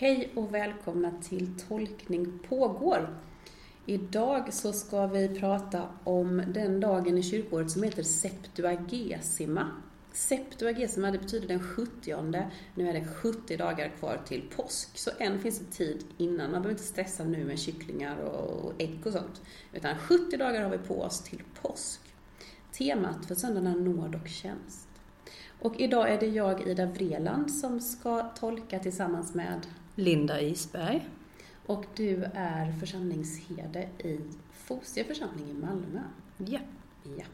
Hej och välkomna till Tolkning pågår. Idag så ska vi prata om den dagen i kyrkåret som heter Septuagesima. Septuagesima, det betyder den 70 Nu är det 70 dagar kvar till påsk, så än finns det tid innan. Man behöver inte stressa nu med kycklingar och ägg och sånt. Utan 70 dagar har vi på oss till påsk. Temat för söndagen är nåd och tjänst. Och idag är det jag, Ida Vreland, som ska tolka tillsammans med Linda Isberg. Och du är församlingsherde i Fosie församling i Malmö. Ja. ja.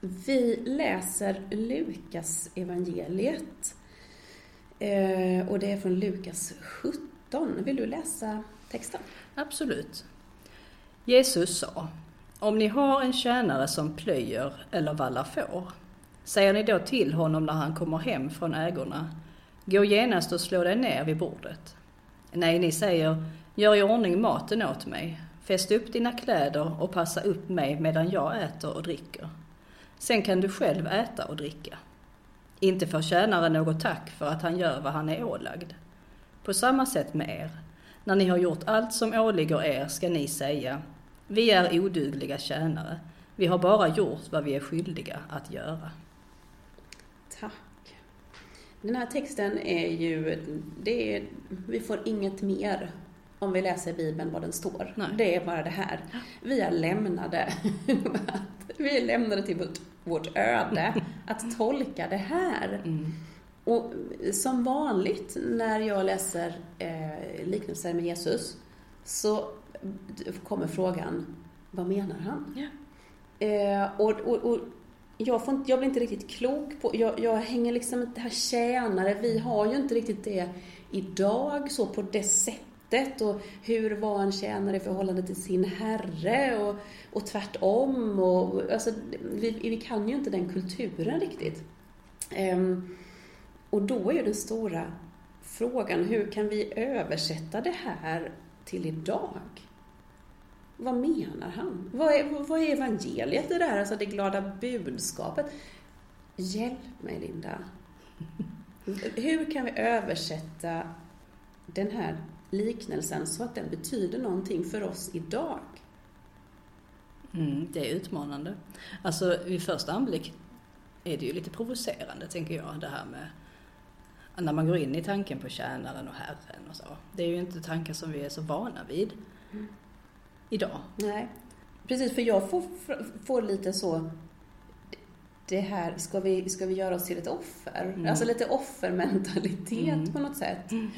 Vi läser Lukas evangeliet eh, och det är från Lukas 17. Vill du läsa texten? Absolut. Jesus sa, om ni har en tjänare som plöjer eller vallar får, säger ni då till honom när han kommer hem från ägorna, gå genast och slå dig ner vid bordet. Nej, ni säger, gör i ordning maten åt mig, fäst upp dina kläder och passa upp mig medan jag äter och dricker. Sen kan du själv äta och dricka. Inte får tjänaren något tack för att han gör vad han är ålagd. På samma sätt med er. När ni har gjort allt som åligger er ska ni säga, vi är odugliga tjänare. Vi har bara gjort vad vi är skyldiga att göra. Tack. Den här texten är ju, det är, vi får inget mer om vi läser Bibeln vad den står. Nej. Det är bara det här. Vi är lämnade. vi är lämnade till vårt, vårt öde att tolka det här. Mm. Och som vanligt när jag läser eh, liknelser med Jesus så kommer frågan, vad menar han? Yeah. Eh, och, och, och jag, får inte, jag blir inte riktigt klok på, jag, jag hänger liksom inte här tjänare, vi har ju inte riktigt det idag så på det sättet och hur var en tjänare i förhållande till sin herre och, och tvärtom och alltså, vi, vi kan ju inte den kulturen riktigt. Um, och då är ju den stora frågan, hur kan vi översätta det här till idag? Vad menar han? Vad är, vad är evangeliet i det här, alltså det glada budskapet? Hjälp mig Linda. Hur kan vi översätta den här liknelsen så att den betyder någonting för oss idag? Mm, det är utmanande. Alltså vid första anblick är det ju lite provocerande, tänker jag, det här med när man går in i tanken på tjänaren och Herren och så. Det är ju inte tankar som vi är så vana vid. Idag. Nej, precis för jag får, får lite så det här, ska vi, ska vi göra oss till ett offer? Mm. Alltså lite offermentalitet mm. på något sätt. Mm.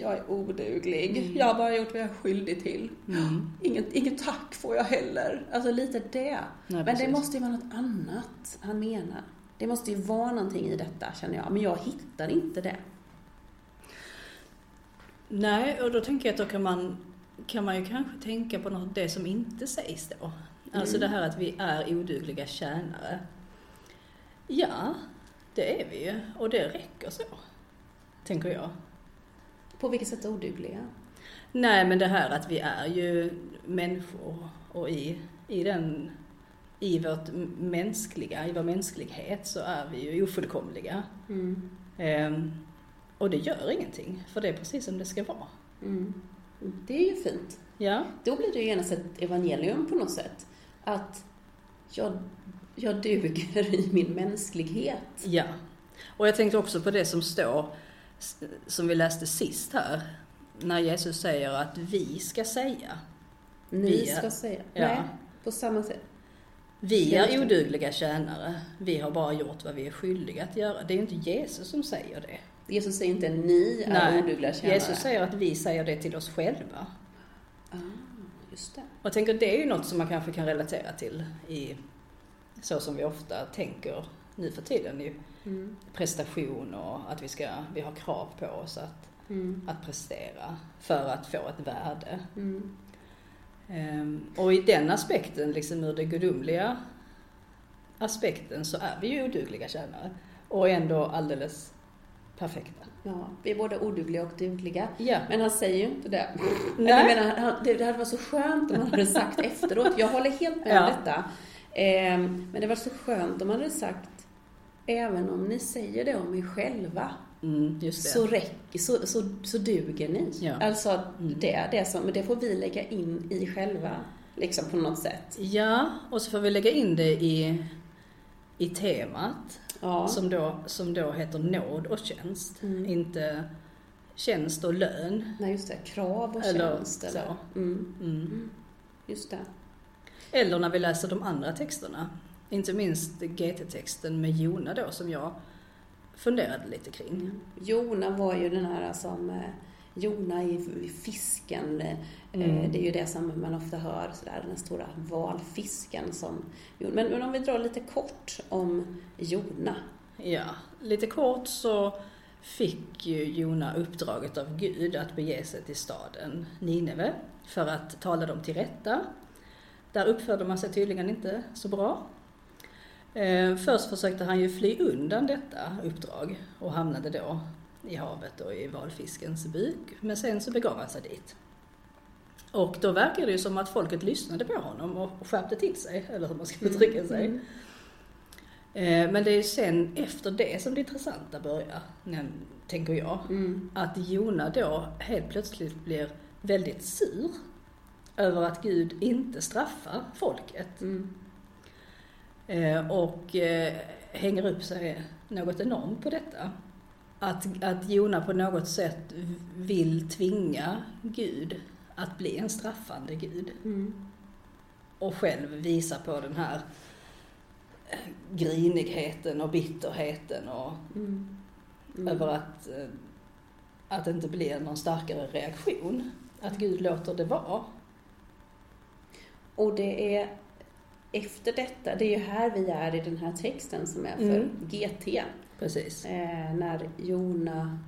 Jag är oduglig. Mm. Jag har bara gjort vad jag är skyldig till. Mm. Inget, inget tack får jag heller. Alltså lite det. Nej, Men det måste ju vara något annat han menar. Det måste ju vara någonting i detta känner jag. Men jag hittar inte det. Nej, och då tänker jag att då kan man kan man ju kanske tänka på något, det som inte sägs då. Alltså mm. det här att vi är odugliga tjänare. Ja, det är vi ju och det räcker så, tänker jag. På vilket sätt odugliga? Nej, men det här att vi är ju människor och i, i den i vårt mänskliga, i vår mänsklighet så är vi ju ofullkomliga. Mm. Ehm, och det gör ingenting, för det är precis som det ska vara. Mm. Det är ju fint. Ja. Då blir det ju genast ett evangelium på något sätt. Att jag, jag duger i min mänsklighet. Ja. Och jag tänkte också på det som står, som vi läste sist här, när Jesus säger att vi ska säga. Ni ska säga. Ja. Nej, på samma sätt. Vi är odugliga tjänare. Vi har bara gjort vad vi är skyldiga att göra. Det är ju inte Jesus som säger det. Jesus säger inte ni är Nej, odugliga tjänare. Jesus säger att vi säger det till oss själva. Ah, just det. Och jag tänker det är ju något som man kanske kan relatera till i så som vi ofta tänker nu för tiden. Ju. Mm. Prestation och att vi, ska, vi har krav på oss att, mm. att prestera för att få ett värde. Mm. Um, och i den aspekten, liksom ur det gudomliga aspekten, så är vi ju odugliga tjänare. Och ändå alldeles perfekta. Ja, vi är både odugliga och dugliga. Ja. Men han säger ju inte det. Nej. Jag menar, det hade varit så skönt om han hade sagt efteråt. Jag håller helt med ja. om detta. Ehm, men det var så skönt om han hade sagt även om ni säger det om er själva, Mm, så, räck, så, så, så duger ni. Ja. Alltså, mm. det, det, som, det får vi lägga in i själva, liksom på något sätt. Ja, och så får vi lägga in det i, i temat, ja. som, då, som då heter nåd och tjänst. Mm. Inte tjänst och lön. Nej, just det. Krav och eller tjänst. Eller så. Mm. mm. Mm. Just det. Eller när vi läser de andra texterna. Inte minst GT-texten med Jona då som jag funderade lite kring. Mm. Jona var ju den här som eh, Jona i fisken, eh, mm. det är ju det som man ofta hör, sådär, den stora valfisken som... Men, men om vi drar lite kort om Jona. Ja, lite kort så fick ju Jona uppdraget av Gud att bege sig till staden Nineve för att tala dem till rätta. Där uppförde man sig tydligen inte så bra. Eh, först försökte han ju fly undan detta uppdrag och hamnade då i havet och i valfiskens buk. Men sen så begav han sig dit. Och då verkar det ju som att folket lyssnade på honom och skärpte till sig, eller hur man ska uttrycka sig. Mm. Eh, men det är sen efter det som det intressanta börjar, tänker jag. Mm. Att Jona då helt plötsligt blir väldigt sur över att Gud inte straffar folket. Mm. Eh, och eh, hänger upp sig något enormt på detta. Att, att Jona på något sätt vill tvinga Gud att bli en straffande Gud. Mm. Och själv visa på den här eh, grinigheten och bitterheten och mm. Mm. över att, att det inte blir någon starkare reaktion. Att Gud låter det vara. Och det är efter detta, det är ju här vi är i den här texten som är för mm. GT. Precis. Eh, när Jona,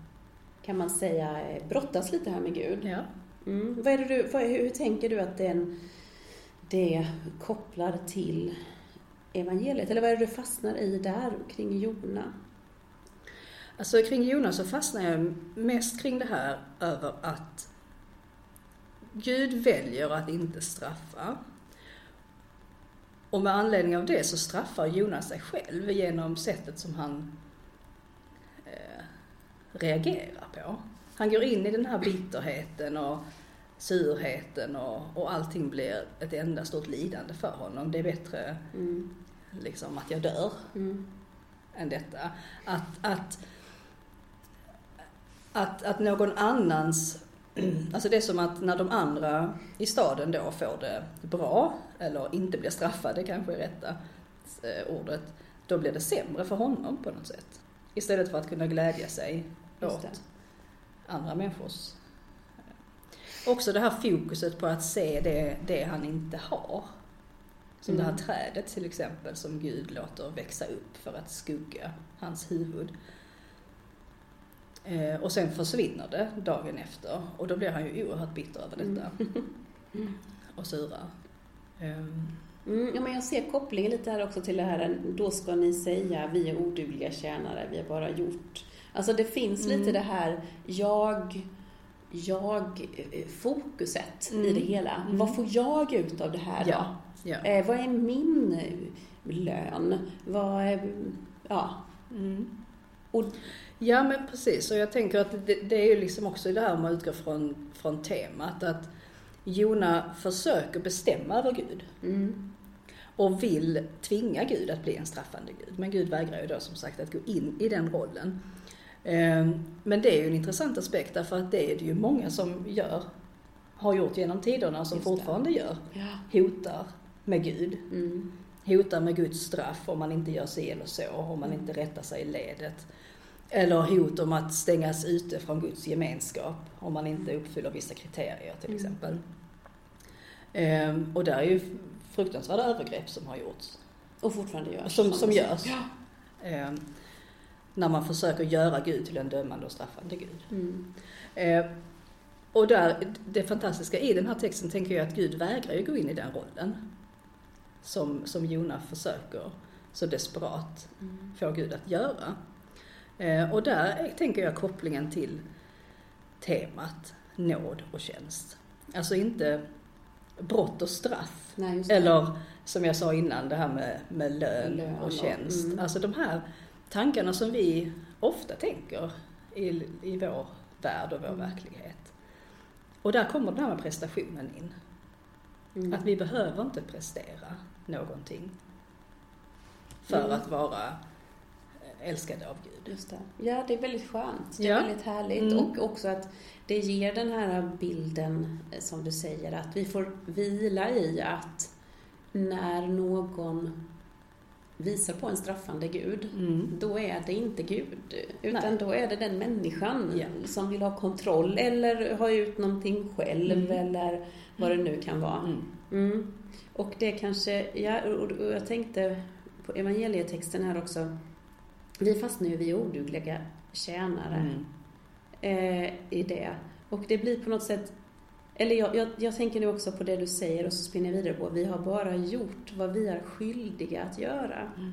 kan man säga, brottas lite här med Gud. Ja. Mm. Vad är du, vad, hur tänker du att den, det kopplar till evangeliet? Eller vad är det du fastnar i där kring Jona? Alltså kring Jona så fastnar jag mest kring det här över att Gud väljer att inte straffa. Och med anledning av det så straffar Jonas sig själv genom sättet som han eh, reagerar på. Han går in i den här bitterheten och surheten och, och allting blir ett enda stort lidande för honom. Det är bättre mm. liksom att jag dör mm. än detta. Att, att, att, att någon annans Alltså det är som att när de andra i staden då får det bra, eller inte blir straffade kanske är rätta eh, ordet, då blir det sämre för honom på något sätt. Istället för att kunna glädja sig åt andra människors. Eh, också det här fokuset på att se det, det han inte har. Som mm. det här mm. trädet till exempel som Gud låter växa upp för att skugga hans huvud. Eh, och sen försvinner det dagen efter och då blir han ju oerhört bitter över detta. Mm. Och sura. Um. Mm, ja, men jag ser kopplingen lite här också till det här, då ska ni säga vi är odugliga tjänare, vi har bara gjort. Alltså det finns mm. lite det här jag, jag fokuset mm. i det hela. Mm. Vad får jag ut av det här ja. då? Ja. Eh, vad är min lön? Vad är, ja. Mm. Och Ja men precis, och jag tänker att det, det är ju liksom också det här om man utgår från, från temat att Jona försöker bestämma över Gud. Mm. Och vill tvinga Gud att bli en straffande Gud. Men Gud vägrar ju då som sagt att gå in i den rollen. Ehm, men det är ju en intressant aspekt därför att det är det ju många som gör, har gjort genom tiderna som fortfarande gör. Ja. Hotar med Gud. Mm. Hotar med Guds straff om man inte gör si eller så, om man inte rättar sig i ledet. Eller hot om att stängas ute från Guds gemenskap om man inte uppfyller vissa kriterier till mm. exempel. Ehm, och där är ju fruktansvärda övergrepp som har gjorts. Och fortfarande görs. Som, som görs. Ja. Ehm, när man försöker göra Gud till en dömande och straffande Gud. Mm. Ehm, och där, det fantastiska i den här texten tänker jag att Gud vägrar ju gå in i den rollen. Som, som Jona försöker så desperat mm. få Gud att göra. Eh, och där tänker jag kopplingen till temat nåd och tjänst. Alltså inte brott och straff. Nej, eller som jag sa innan, det här med, med lön, lön och tjänst. Mm. Alltså de här tankarna som vi ofta tänker i, i vår värld och vår mm. verklighet. Och där kommer den här med prestationen in. Mm. Att vi behöver inte prestera någonting för mm. att vara älskade av Gud. Just det. Ja, det är väldigt skönt. Det är ja. väldigt härligt. Mm. Och också att det ger den här bilden, eh, som du säger, att vi får vila i att när någon visar på en straffande Gud, mm. då är det inte Gud. Utan Nej. då är det den människan yeah. som vill ha kontroll eller ha ut någonting själv mm. eller vad det nu kan vara. Mm. mm. Och det kanske, ja, och jag tänkte på evangelietexten här också, vi fastnar ju vid odugliga tjänare mm. eh, i det. Och det blir på något sätt eller jag, jag, jag, tänker nu också på det du säger och så spinner jag vidare på, vi har bara gjort vad vi är skyldiga att göra. Mm.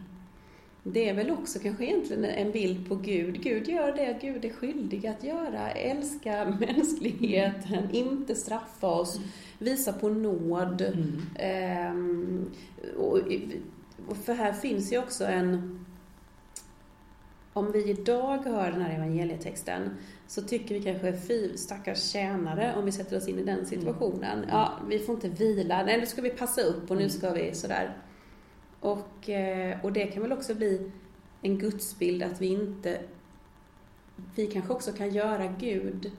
Det är väl också kanske egentligen en bild på Gud. Gud gör det Gud är skyldig att göra. Älska mänskligheten, mm. inte straffa oss, mm. visa på nåd. Och, och för här finns ju också en om vi idag hör den här evangelietexten så tycker vi kanske, fy stackars tjänare, om vi sätter oss in i den situationen. Mm. Ja, vi får inte vila, nej nu ska vi passa upp och nu mm. ska vi sådär. Och, eh, och det kan väl också bli en gudsbild att vi inte, vi kanske också kan göra Gud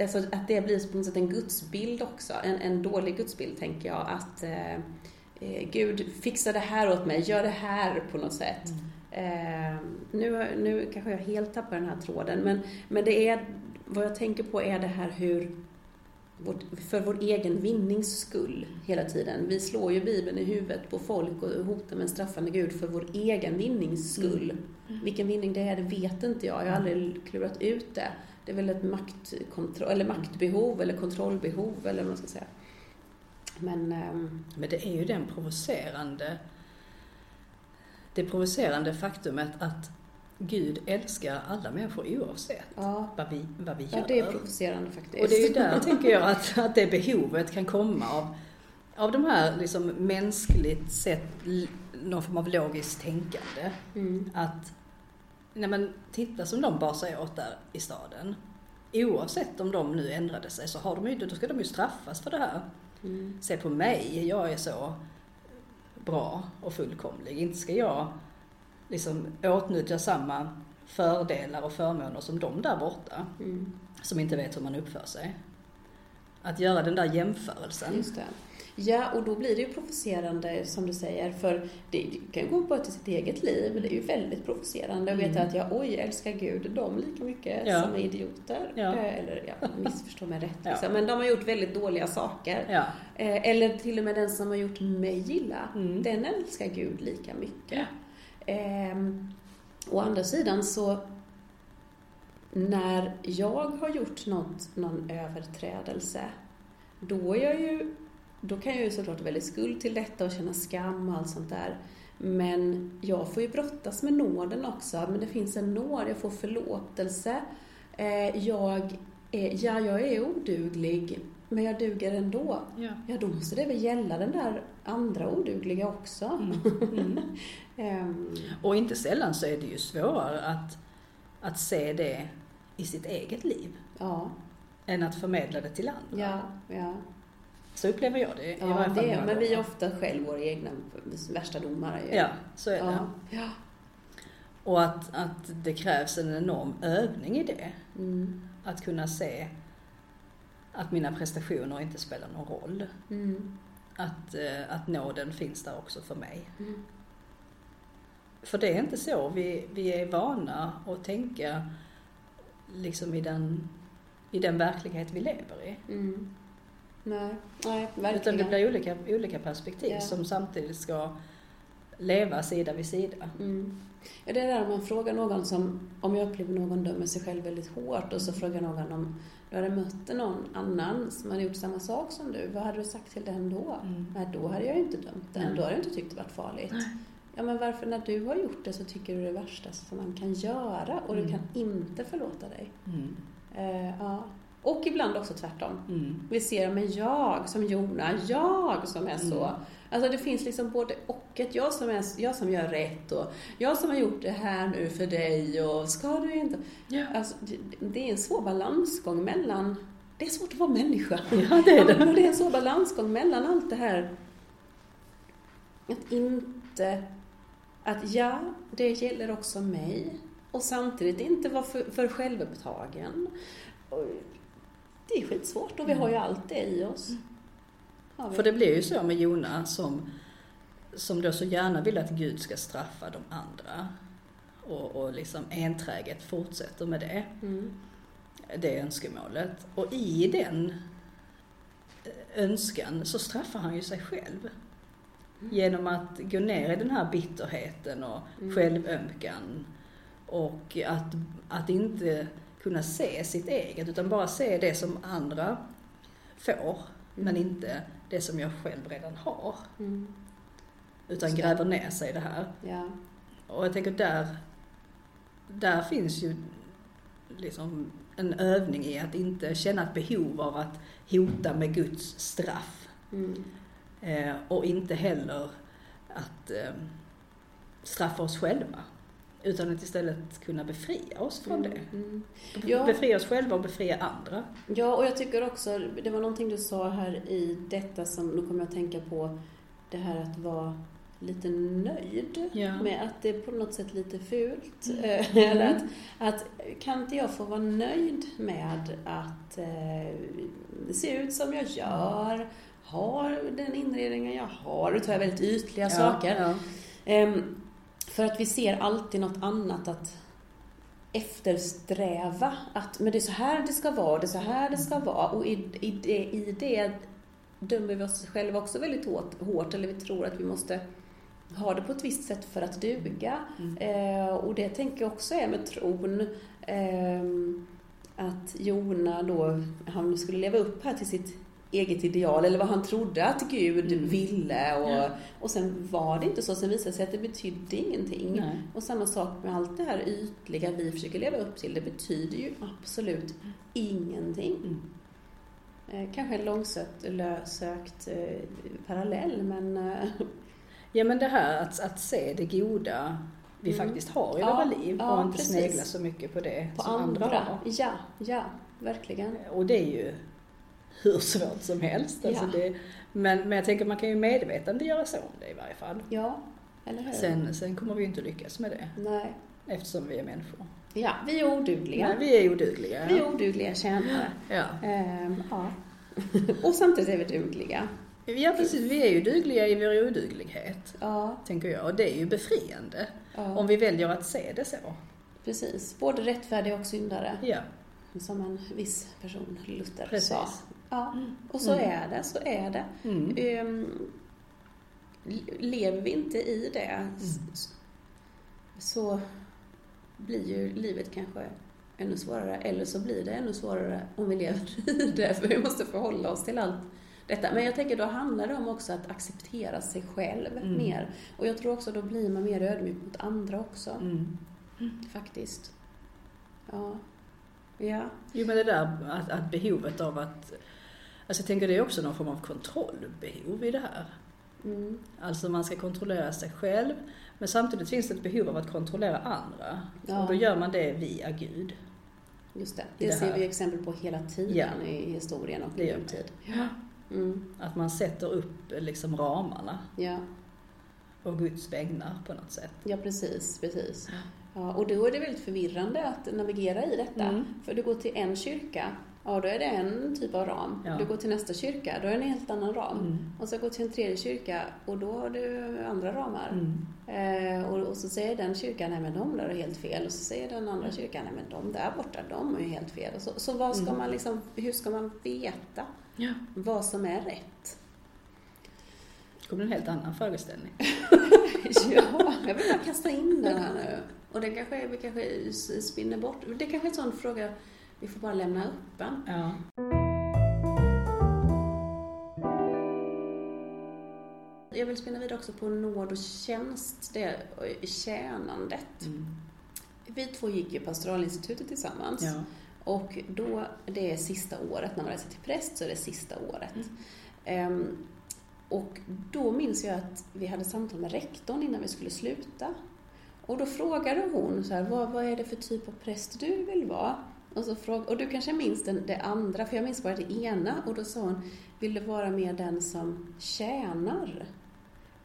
Alltså att det blir på något sätt en gudsbild också, en, en dålig gudsbild tänker jag. Att eh, eh Gud, fixa det här åt mig, gör det här på något sätt. Mm. Eh, nu, nu kanske jag helt tappar den här tråden, men, men det är, vad jag tänker på är det här hur, vårt, för vår egen vinnings skull hela tiden. Vi slår ju Bibeln i huvudet på folk och hotar med en straffande Gud för vår egen vinnings skull. Mm. Mm. Vilken vinning det är, det vet inte jag. Jag har aldrig klurat ut det. Det är väl ett maktkontroll, eller maktbehov eller kontrollbehov eller vad man ska säga. Men, ähm, men det är ju den provocerande det provocerande faktumet att Gud älskar alla människor oavsett ja. vad, vi, vad vi gör. Ja, det är provocerande faktiskt. Och det är ju där, tänker jag, att, att det behovet kan komma av, av de här liksom mänskligt sett, någon form av logiskt tänkande. Mm. Att, nej men titta som de bar sig åt där i staden. Oavsett om de nu ändrade sig så har de ju, då ska de ju straffas för det här. Mm. Se på mig, jag är så bra och fullkomlig. Inte ska jag liksom åtnjuta samma fördelar och förmåner som de där borta. Mm. Som inte vet hur man uppför sig. Att göra den där jämförelsen. Ja, och då blir det ju provocerande som du säger, för det kan ju gå bara till sitt eget liv. Det är ju väldigt provocerande att veta mm. att jag, oj, älskar Gud, de lika mycket ja. som är idioter. Ja. Eh, eller, ja, missförstå mig rätt ja. liksom. Men de har gjort väldigt dåliga saker. Ja. Eh, eller till och med den som har gjort mig illa, mm. den älskar Gud lika mycket. Ehm, å andra sidan så när jag har gjort något, någon överträdelse, då är jag ju då kan jag ju såklart väldigt skuld till detta och känna skam och allt sånt där. Men jag får ju brottas med nåden också. Men det finns en nåd, jag får förlåtelse. Eh, jag är, ja, jag är oduglig, men jag duger ändå. Ja. ja, då måste det väl gälla den där andra odugliga också. Mm. Mm. um. Och inte sällan så är det ju svårare att, att se det i sitt eget liv. Ja. Än att förmedla det till andra. Ja, ja. Så upplever jag det. Ja, det är, men vi är ofta själv våra egna värsta domare. Ja, så är det. Ja. Och att, att det krävs en enorm övning i det. Mm. Att kunna se att mina prestationer inte spelar någon roll. Mm. Att, eh, att nåden finns där också för mig. Mm. För det är inte så vi, vi är vana att tänka liksom i den, i den verklighet vi lever i. Mm. Nej, nej verkligen. Utan det blir olika, olika perspektiv ja. som samtidigt ska leva sida vid sida. Mm. Ja, det är där man frågar någon som, om jag upplever någon dömer sig själv väldigt hårt och så frågar någon om du hade mött någon annan som hade gjort samma sak som du, vad hade du sagt till den då? Mm. Nej, då hade jag ju inte dömt den, då hade jag inte tyckt det varit farligt. Nej. Ja, men varför när du har gjort det så tycker du det är det värsta som man kan göra och mm. du kan inte förlåta dig? Mm. Uh, ja. Och ibland också tvärtom. Mm. Vi ser, men jag som Jona, jag som är så Alltså det finns liksom både och. Ett jag som, är, jag som gör rätt och jag som har gjort det här nu för dig och ska du inte... Ja. Alltså, det, det är en svår balansgång mellan... Det är svårt att vara människa. Ja, det är det. det är en svår balansgång mellan allt det här. Att inte... Att ja, det gäller också mig. Och samtidigt inte vara för, för självupptagen. Det är skitsvårt och vi har ju allt det i oss. Mm. För det blir ju så med Jona som, som då så gärna vill att Gud ska straffa de andra. Och, och liksom enträget fortsätter med det. Mm. Det önskemålet. Och i den önskan så straffar han ju sig själv. Mm. Genom att gå ner i den här bitterheten och mm. självömkan. Och att, att inte kunna se sitt eget utan bara se det som andra får men mm. inte det som jag själv redan har. Mm. Utan gräver ner sig i det här. Ja. Och jag tänker där, där finns ju liksom en övning i att inte känna ett behov av att hota med Guds straff. Mm. Eh, och inte heller att eh, straffa oss själva. Utan att istället kunna befria oss från mm, det. Mm. Ja. Befria oss själva och befria andra. Ja, och jag tycker också, det var någonting du sa här i detta som, nu kommer jag att tänka på det här att vara lite nöjd ja. med att det är på något sätt lite fult. Mm. Eh, eller att, att, kan inte jag få vara nöjd med att eh, det ser ut som jag gör, har den inredningen jag har, nu tar jag väldigt ytliga ja, saker. Um, för att vi ser alltid något annat att eftersträva. Att men det är så här det ska vara, det är så här det ska vara. Och i, i, det, i det dömer vi oss själva också väldigt hårt, hårt, eller vi tror att vi måste ha det på ett visst sätt för att duga. Mm. Eh, och det tänker jag också är med tron. Eh, att Jona då, han skulle leva upp här till sitt eget ideal eller vad han trodde att Gud mm. ville och, ja. och sen var det inte så. Sen visade det sig att det betydde ingenting. Nej. Och samma sak med allt det här ytliga vi försöker leva upp till. Det betyder ju absolut ingenting. Mm. Eh, kanske en långsökt eh, parallell men... Eh. Ja men det här att, att se det goda vi mm. faktiskt har i ja, våra liv ja, och inte precis. snegla så mycket på det på som andra. andra. Ja, ja, verkligen. Och det är ju hur svårt som helst. Alltså ja. det, men, men jag tänker man kan ju medvetandegöra sig om det i varje fall. Ja, eller hur? Sen, sen kommer vi ju inte lyckas med det. Nej. Eftersom vi är människor. Ja, vi är odugliga. Nej, vi är odugliga. Vi är odugliga tjänare. Ja. Ehm, ja. Och samtidigt är vi dugliga. Ja precis, vi är ju dugliga i vår oduglighet. Ja. Tänker jag. Och det är ju befriande. Ja. Om vi väljer att se det så. Precis, både rättfärdiga och syndare. Ja. Som en viss person, Luther, precis. sa. Ja, mm. och så mm. är det, så är det. Mm. Um, lever vi inte i det mm. så blir ju livet kanske ännu svårare. Eller så blir det ännu svårare om vi lever i det, för vi måste förhålla oss till allt detta. Men jag tänker då handlar det om också att acceptera sig själv mm. mer. Och jag tror också då blir man mer ödmjuk mot andra också. Mm. Faktiskt. Ja. Ja. Jo men det där att, att behovet av att Alltså jag tänker det är också någon form av kontrollbehov i det här. Mm. Alltså man ska kontrollera sig själv, men samtidigt finns det ett behov av att kontrollera andra. Ja. Och då gör man det via Gud. Just det, det, det ser vi exempel på hela tiden ja. i historien och i nutid. Ja. Mm. Att man sätter upp liksom ramarna. Ja. Och Guds vägnar på något sätt. Ja, precis, precis. Ja, och då är det väldigt förvirrande att navigera i detta. Mm. För du går till en kyrka Ja, då är det en typ av ram. Ja. Du går till nästa kyrka, då är det en helt annan ram. Mm. Och så går till en tredje kyrka och då har du andra ramar. Mm. Eh, och, och, så säger den kyrkan, nej men de där är helt fel. Och så säger den andra kyrkan, nej men de där borta, de är ju helt fel. Och så, så vad ska mm. man liksom, hur ska man veta ja. vad som är rätt? Det kommer en helt annan frågeställning. ja, jag vill bara kasta in den här nu. Och det kanske, vi kanske spinner bort, det kanske är en sån fråga vi får bara lämna öppen. Ja. Jag vill spinna vidare också på nåd och tjänst, det tjänandet. Mm. Vi två gick ju pastoralinstitutet tillsammans. Ja. Och då, det är sista året, när man läser till präst så är det sista året. Mm. Um, Och då minns jag att vi hade samtal med rektorn innan vi skulle sluta. Och då frågade hon så här, vad, vad är det för typ av präst du vill vara? Och, så fråga, och du kanske minns den, det andra, för jag minns bara det ena. Och då sa hon, vill du vara mer den som tjänar?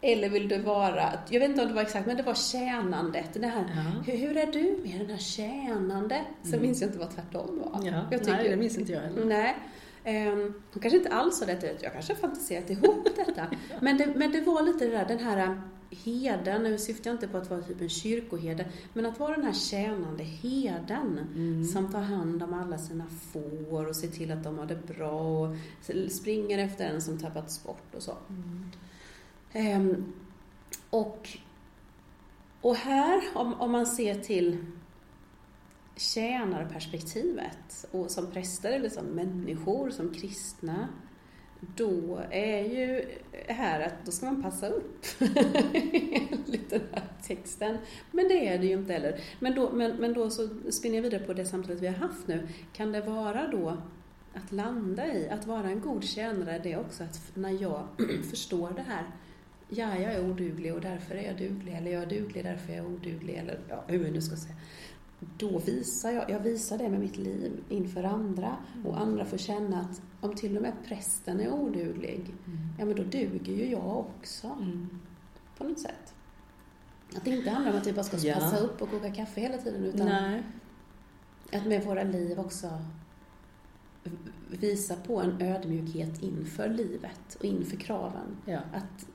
Eller vill du vara, jag vet inte om det var exakt, men det var tjänandet. Det här, ja. hur, hur, är du med den här tjänande? Sen mm. minns jag inte vad tvärtom var. Ja. Jag tycker, nej, det minns inte jag heller. Nej. Hon kanske inte alls sa detta, jag kanske har fantiserat ihop detta. men, det, men det var lite det där, den här heden, nu syftar jag inte på att vara typ en kyrkoherde, men att vara den här tjänande heden mm. som tar hand om alla sina får och ser till att de har det bra och springer efter en som tappats bort och så. Mm. Um, och, och här, om, om man ser till tjänarperspektivet och som präster eller som människor, som kristna, då är ju här att då ska man passa upp enligt den här texten. Men det är det ju inte heller. Men då, men, men då så spinner jag vidare på det samtalet vi har haft nu. Kan det vara då att landa i, att vara en god tjänare, det är också att när jag förstår det här, ja, jag är oduglig och därför är jag duglig, eller jag är duglig därför är jag oduglig, eller ja, hur jag nu ska säga då visar jag, jag visar det med mitt liv inför andra mm. och andra får känna att om till och med prästen är oduglig, mm. ja men då duger ju jag också. Mm. På något sätt. Att det inte handlar om att vi bara ska ja. passa upp och koka kaffe hela tiden utan Nej. att med våra liv också visa på en ödmjukhet inför livet och inför kraven. Ja. Att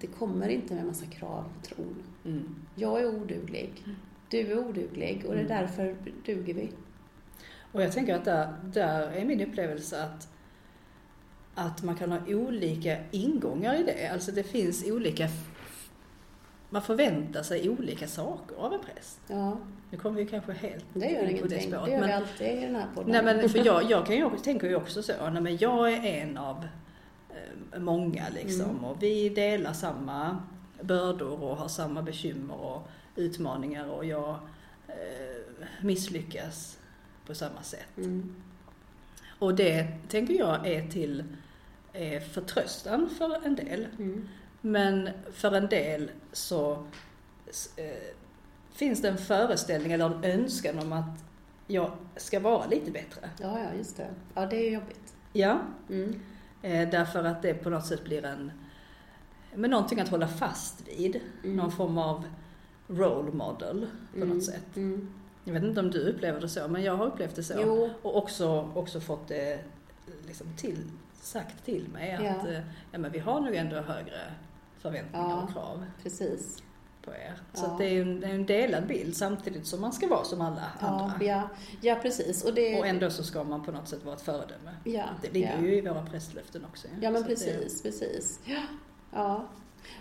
det kommer inte med massa krav på tron. Mm. Jag är oduglig. Du är oduglig och det är mm. därför duger vi. Och jag tänker att där, där är min upplevelse att, att man kan ha olika ingångar i det. Alltså det finns olika man förväntar sig olika saker av en präst. Ja. Nu kommer vi kanske helt det gör in på det spåret. Det gör men, vi alltid i den här podden. Nej men för jag, jag kan ju, tänker ju också så, nej men jag är en av eh, många liksom mm. och vi delar samma bördor och har samma bekymmer och utmaningar och jag eh, misslyckas på samma sätt. Mm. Och det tänker jag är till är förtröstan för en del. Mm. Men för en del så eh, finns det en föreställning eller en önskan om att jag ska vara lite bättre. Ja, ja, just det. Ja, det är jobbigt. Ja. Mm. Eh, därför att det på något sätt blir en, men någonting att hålla fast vid. Mm. Någon form av role model på mm. något sätt. Mm. Jag vet inte om du upplever det så, men jag har upplevt det så. Jo. Och också, också fått det liksom till, sagt till mig att ja. Eh, ja, men vi har nog ändå högre förväntningar ja, och krav. Precis. På er. Så ja. det är en, en delad bild samtidigt som man ska vara som alla andra. Ja, ja precis. Och, det... och ändå så ska man på något sätt vara ett föredöme. Ja, det ligger ju i våra prästlöften också. Ja, men precis, det... precis. Ja.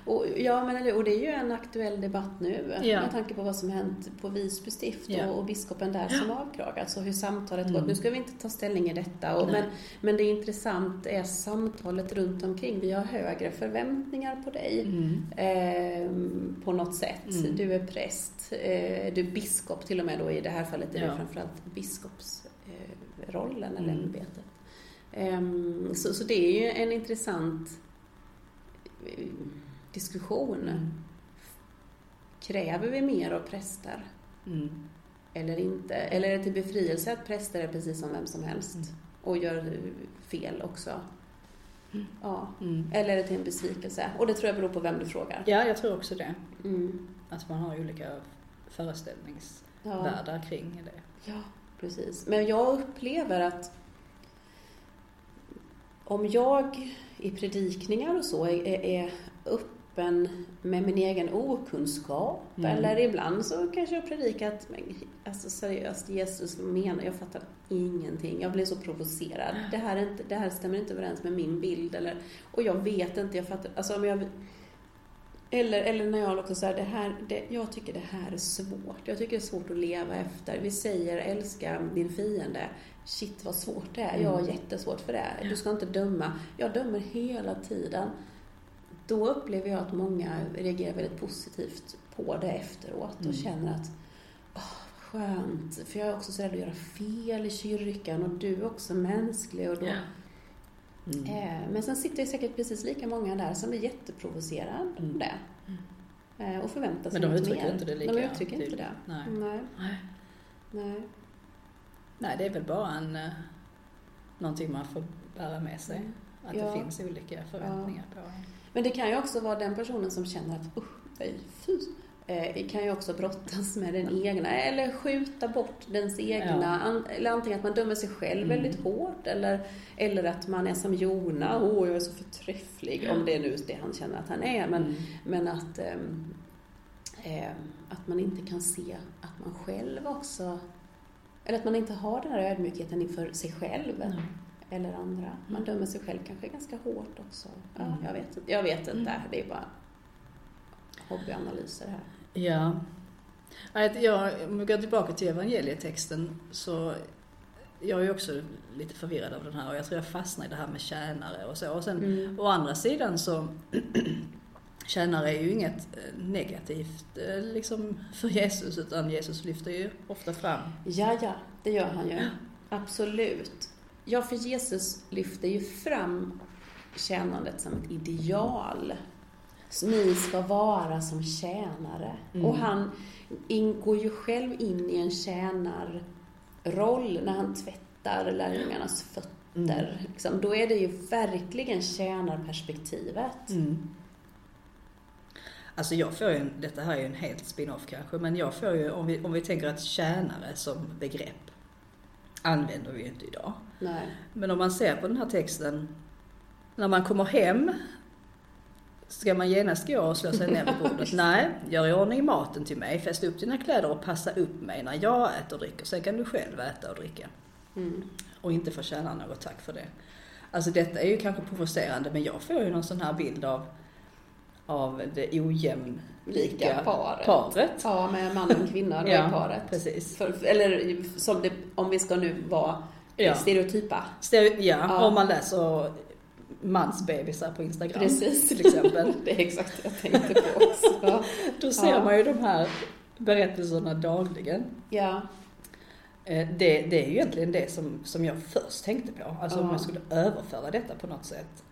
Och, ja, men, och det är ju en aktuell debatt nu ja. med tanke på vad som hänt på Visby stift ja. och, och, biskopen där som avkragats alltså hur samtalet mm. gått. Nu ska vi inte ta ställning i detta, och, men, men det intressant är samtalet runt omkring. Vi har högre förväntningar på dig mm. eh, på något sätt. Mm. Du är präst, eh, du är biskop till och med då i det här fallet är ja. det framförallt biskopsrollen eh, eller mm. ämbetet. Eh, så, så det är ju en intressant diskussion. Mm. Kräver vi mer av präster? Mm. Eller inte? Eller är det till befrielse att präster är precis som vem som helst mm. och gör fel också? Mm. Ja. Mm. Eller är det till en besvikelse? Och det tror jag beror på vem du frågar. Ja, jag tror också det. Mm. Att man har olika föreställningsvärldar ja. kring det. Ja, precis. Men jag upplever att om jag i predikningar och så är, är upp öppen med min egen okunskap. Mm. Eller ibland så kanske jag predikat, men alltså seriöst, Jesus, vad menar Jag fattar ingenting. Jag blir så provocerad. Det här, är inte, det här stämmer inte överens med min bild. Eller, och jag vet inte, jag fattar, alltså om jag eller, eller när jag också säger det här, det, jag tycker det här är svårt. Jag tycker det är svårt att leva efter. Vi säger älska din fiende. Shit vad svårt det är. Jag har mm. jättesvårt för det. Du ska inte döma. Jag dömer hela tiden då upplever jag att många reagerar väldigt positivt på det efteråt och mm. känner att åh, skönt, för jag är också så rädd att göra fel i kyrkan och du är också mänsklig och då, yeah. Mm. Eh, men sen sitter det säkert precis lika många där som är jätteprovocerade av mm. det. Mm. Och förväntar sig Men de uttrycker mer. inte det lika De uttrycker inte det. Nej. Nej. Nej. Nej, det är väl bara en, någonting man får bära med sig. Mm. Att ja. det finns olika förväntningar ja. på en. Men det kan ju också vara den personen som känner att usch, nej, fy. Eh, kan ju också brottas med den egna, eller skjuta bort dens egna. Ja. eller antingen att man dömer sig själv mm. väldigt hårt, eller, eller att man är som Jona, åh oh, jag är så förträfflig, om det är nu det han känner att han är. Men, mm. men att, eh, att man inte kan se att man själv också, eller att man inte har den här ödmjukheten inför sig själv. Mm eller andra. Man dömer sig själv kanske ganska hårt också. Ja, mm. jag, vet, jag vet inte, mm. det är bara hobbyanalyser här. Ja. Jag, om vi går tillbaka till evangelietexten så jag är också lite förvirrad av den här och jag tror jag fastnar i det här med tjänare och så. Och sen mm. å andra sidan så tjänare är ju inget eh, negativt eh, liksom för Jesus utan Jesus lyfter ju ofta fram. Ja, ja, det gör han ju. Absolut. Ja, för Jesus lyfter ju fram tjänandet som ett ideal. Så ni ska vara som tjänare. Mm. Och han går ju själv in i en tjänarroll när han tvättar lärjungarnas fötter. Mm. Liksom, då är det ju verkligen tjänarperspektivet. Mm. Alltså jag får ju, detta här är ju en helt spin-off kanske, men jag får ju, om vi, om vi tänker att tjänare som begrepp använder vi ju inte idag. Nej. Men om man ser på den här texten, när man kommer hem Ska man genast gå och slå sig ner på bordet? Nej, gör i ordning maten till mig, fäst upp dina kläder och passa upp mig när jag äter och dricker. Sen kan du själv äta och dricka. Mm. Och inte få tjäna något tack för det. Alltså detta är ju kanske provocerande men jag får ju någon sån här bild av, av det ojämlika paret. paret. Ja, med mannen och kvinnan ja, i paret. Precis. För, eller som det, om vi ska nu vara ja. stereotypa. Stereo, ja, ja, om man läser mansbebisar på Instagram Precis. till exempel. det är exakt det jag tänkte på också. Då ser ja. man ju de här berättelserna dagligen. Ja. Eh, det, det är ju egentligen det som, som jag först tänkte på. Alltså om jag skulle överföra detta på något sätt.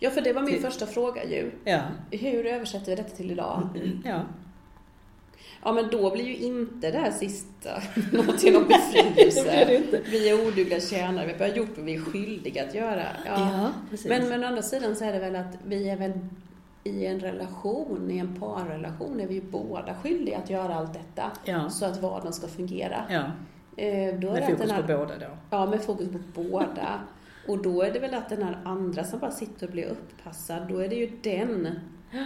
Ja, för det var min till... första fråga ju. Ja. Hur översätter vi detta till idag? Ja. Ja, men då blir ju inte det här sista något till någon befrielse. vi är odugliga tjänare, vi har gjort vad vi är skyldiga att göra. Ja, ja men, men å andra sidan så är det väl att vi är väl i en relation, i en parrelation, är vi ju båda skyldiga att göra allt detta ja. så att vardagen ska fungera. Ja. Eh, då med fokus på båda då? Ja, med fokus på båda. Och då är det väl att den här andra som bara sitter och blir upppassad, då är det ju den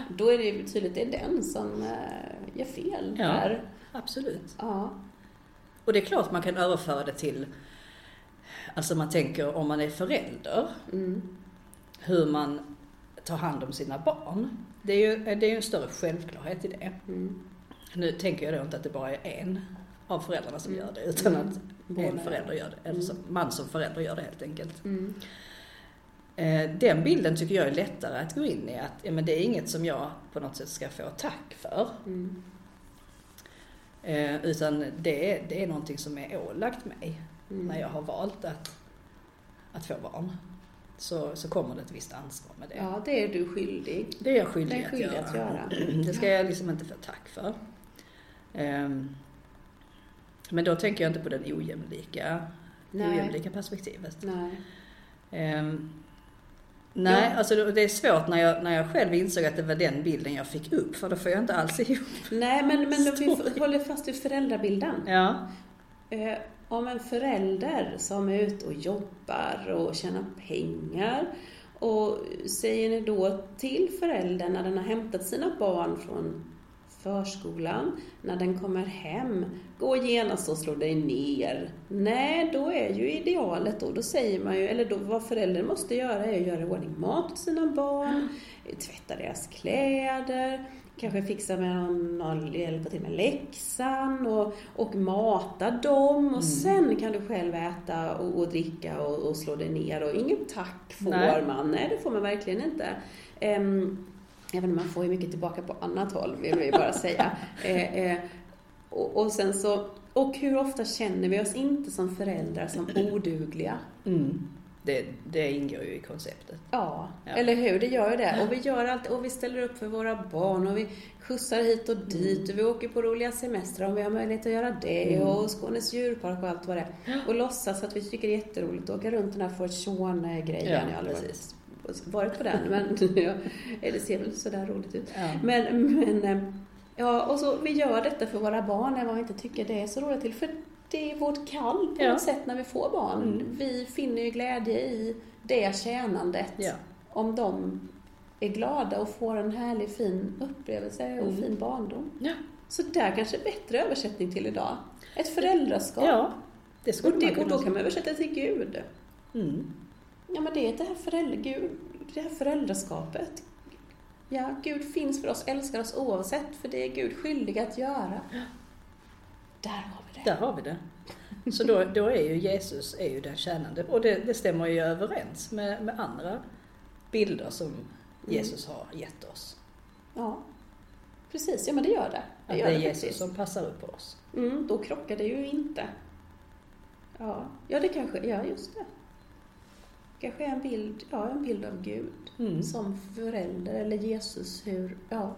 då är det ju tydligt, det är den som äh, gör fel ja, där. absolut. Ja. Och det är klart man kan överföra det till, alltså man tänker om man är förälder, mm. hur man tar hand om sina barn. Det är ju, det är en större självklarhet i det. Mm. Nu tänker jag då inte att det bara är en av föräldrarna som mm. gör det, utan att Båda en förälder gör det, eller som, man som förälder gör det helt enkelt. Mm. Eh, den bilden tycker jag är lättare att gå in i, att ja, men det är inget som jag på något sätt ska få tack för. Mm. Eh, utan det det är någonting som är ålagt mig mm. när jag har valt att, att få barn. Så, så kommer det ett visst ansvar med det. Ja, det är du skyldig. Det är jag skyldig, är skyldig att, göra. att, göra. Det ska jag liksom inte få tack för. Um, men då tänker jag inte på den ojämlika, det ojämlika perspektivet. Nej. Um, Nej, ja. alltså det är svårt när jag, när jag själv insåg att det var den bilden jag fick upp, för då får jag inte alls ihop Nej, men, men om vi håller fast vid föräldrabilden. Ja. Eh, om en förälder som är ute och jobbar och tjänar pengar och säger ni då till föräldern när den har hämtat sina barn från förskolan, när den kommer hem, gå genast och slå dig ner. Nej, då är ju idealet då, då säger man ju, eller då vad föräldern måste göra är att göra i ordning mat till sina barn, tvätta deras kläder, kanske fixa med någon, någon hjälpa till med läxan och, och mata dem och mm. sen kan du själv äta och, och dricka och, och, slå dig ner och inget tack får Nej. man. Nej, det får man verkligen inte. Um, Även om man får ju mycket tillbaka på annat håll, vill vi bara säga. Eh, eh, och, och, sen så, och hur ofta känner vi oss inte som föräldrar som odugliga? Mm. det, det ingår ju i konceptet. Ja, ja, eller hur? Det gör ju det. Och vi gör allt och vi ställer upp för våra barn och vi skjutsar hit och dit mm. och vi åker på roliga semestrar om vi har möjlighet att göra det mm. och Skånes djurpark och allt vad det är. Och låtsas att vi tycker det är jätteroligt att åka runt den här Fortune-grejen. Ja, aldrig varit på den, men ja, det ser väl sådär roligt ut. Ja. Men, men, eh, ja, och så vi gör detta för våra barn även om vi inte tycker det är så roligt till. För det är vårt kall på ja. något sätt när vi får barn. Mm. Vi finner ju glädje i det tjänandet. Ja. Om de är glada och får en härlig fin upplevelse och mm. fin barndom. Ja. Så där kanske bättre översättning till idag. Ett föräldraskap. Ja, det skulle och, det, och då kan man översätta till Gud. Mm. Ja men det är det här, föräldra, Gud, det här föräldraskapet. Ja, Gud finns för oss, älskar oss oavsett, för det är Gud skyldig att göra. Där har vi det. Där har vi det. Så då, då är ju Jesus är ju den tjänande och det, det stämmer ju överens med, med andra bilder som mm. Jesus har gett oss. Ja, precis. Ja men det gör det. Det, gör det är det Jesus som passar upp på oss. Mm, då krockar det ju inte. Ja, ja det kanske, ja just det. Kanske en bild, ja, en bild av Gud mm. som förälder eller Jesus hur, ja,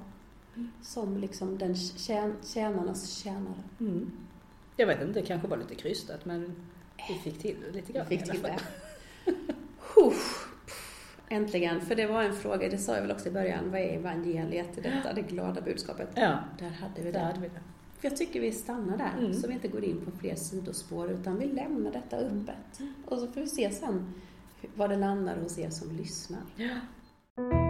som liksom den tjän, tjänarnas tjänare. Mm. Jag vet inte, det kanske var lite krystat men vi fick till det lite grann vi fick till det. Äntligen, för det var en fråga, det sa jag väl också i början, vad är evangeliet, detta, det glada budskapet? Ja. Där hade vi det. Hade vi det. För jag tycker vi stannar där, mm. så vi inte går in på fler sidospår, utan vi lämnar detta öppet. Mm. Och så får vi se sen var det landar hos er som lyssnar. Ja.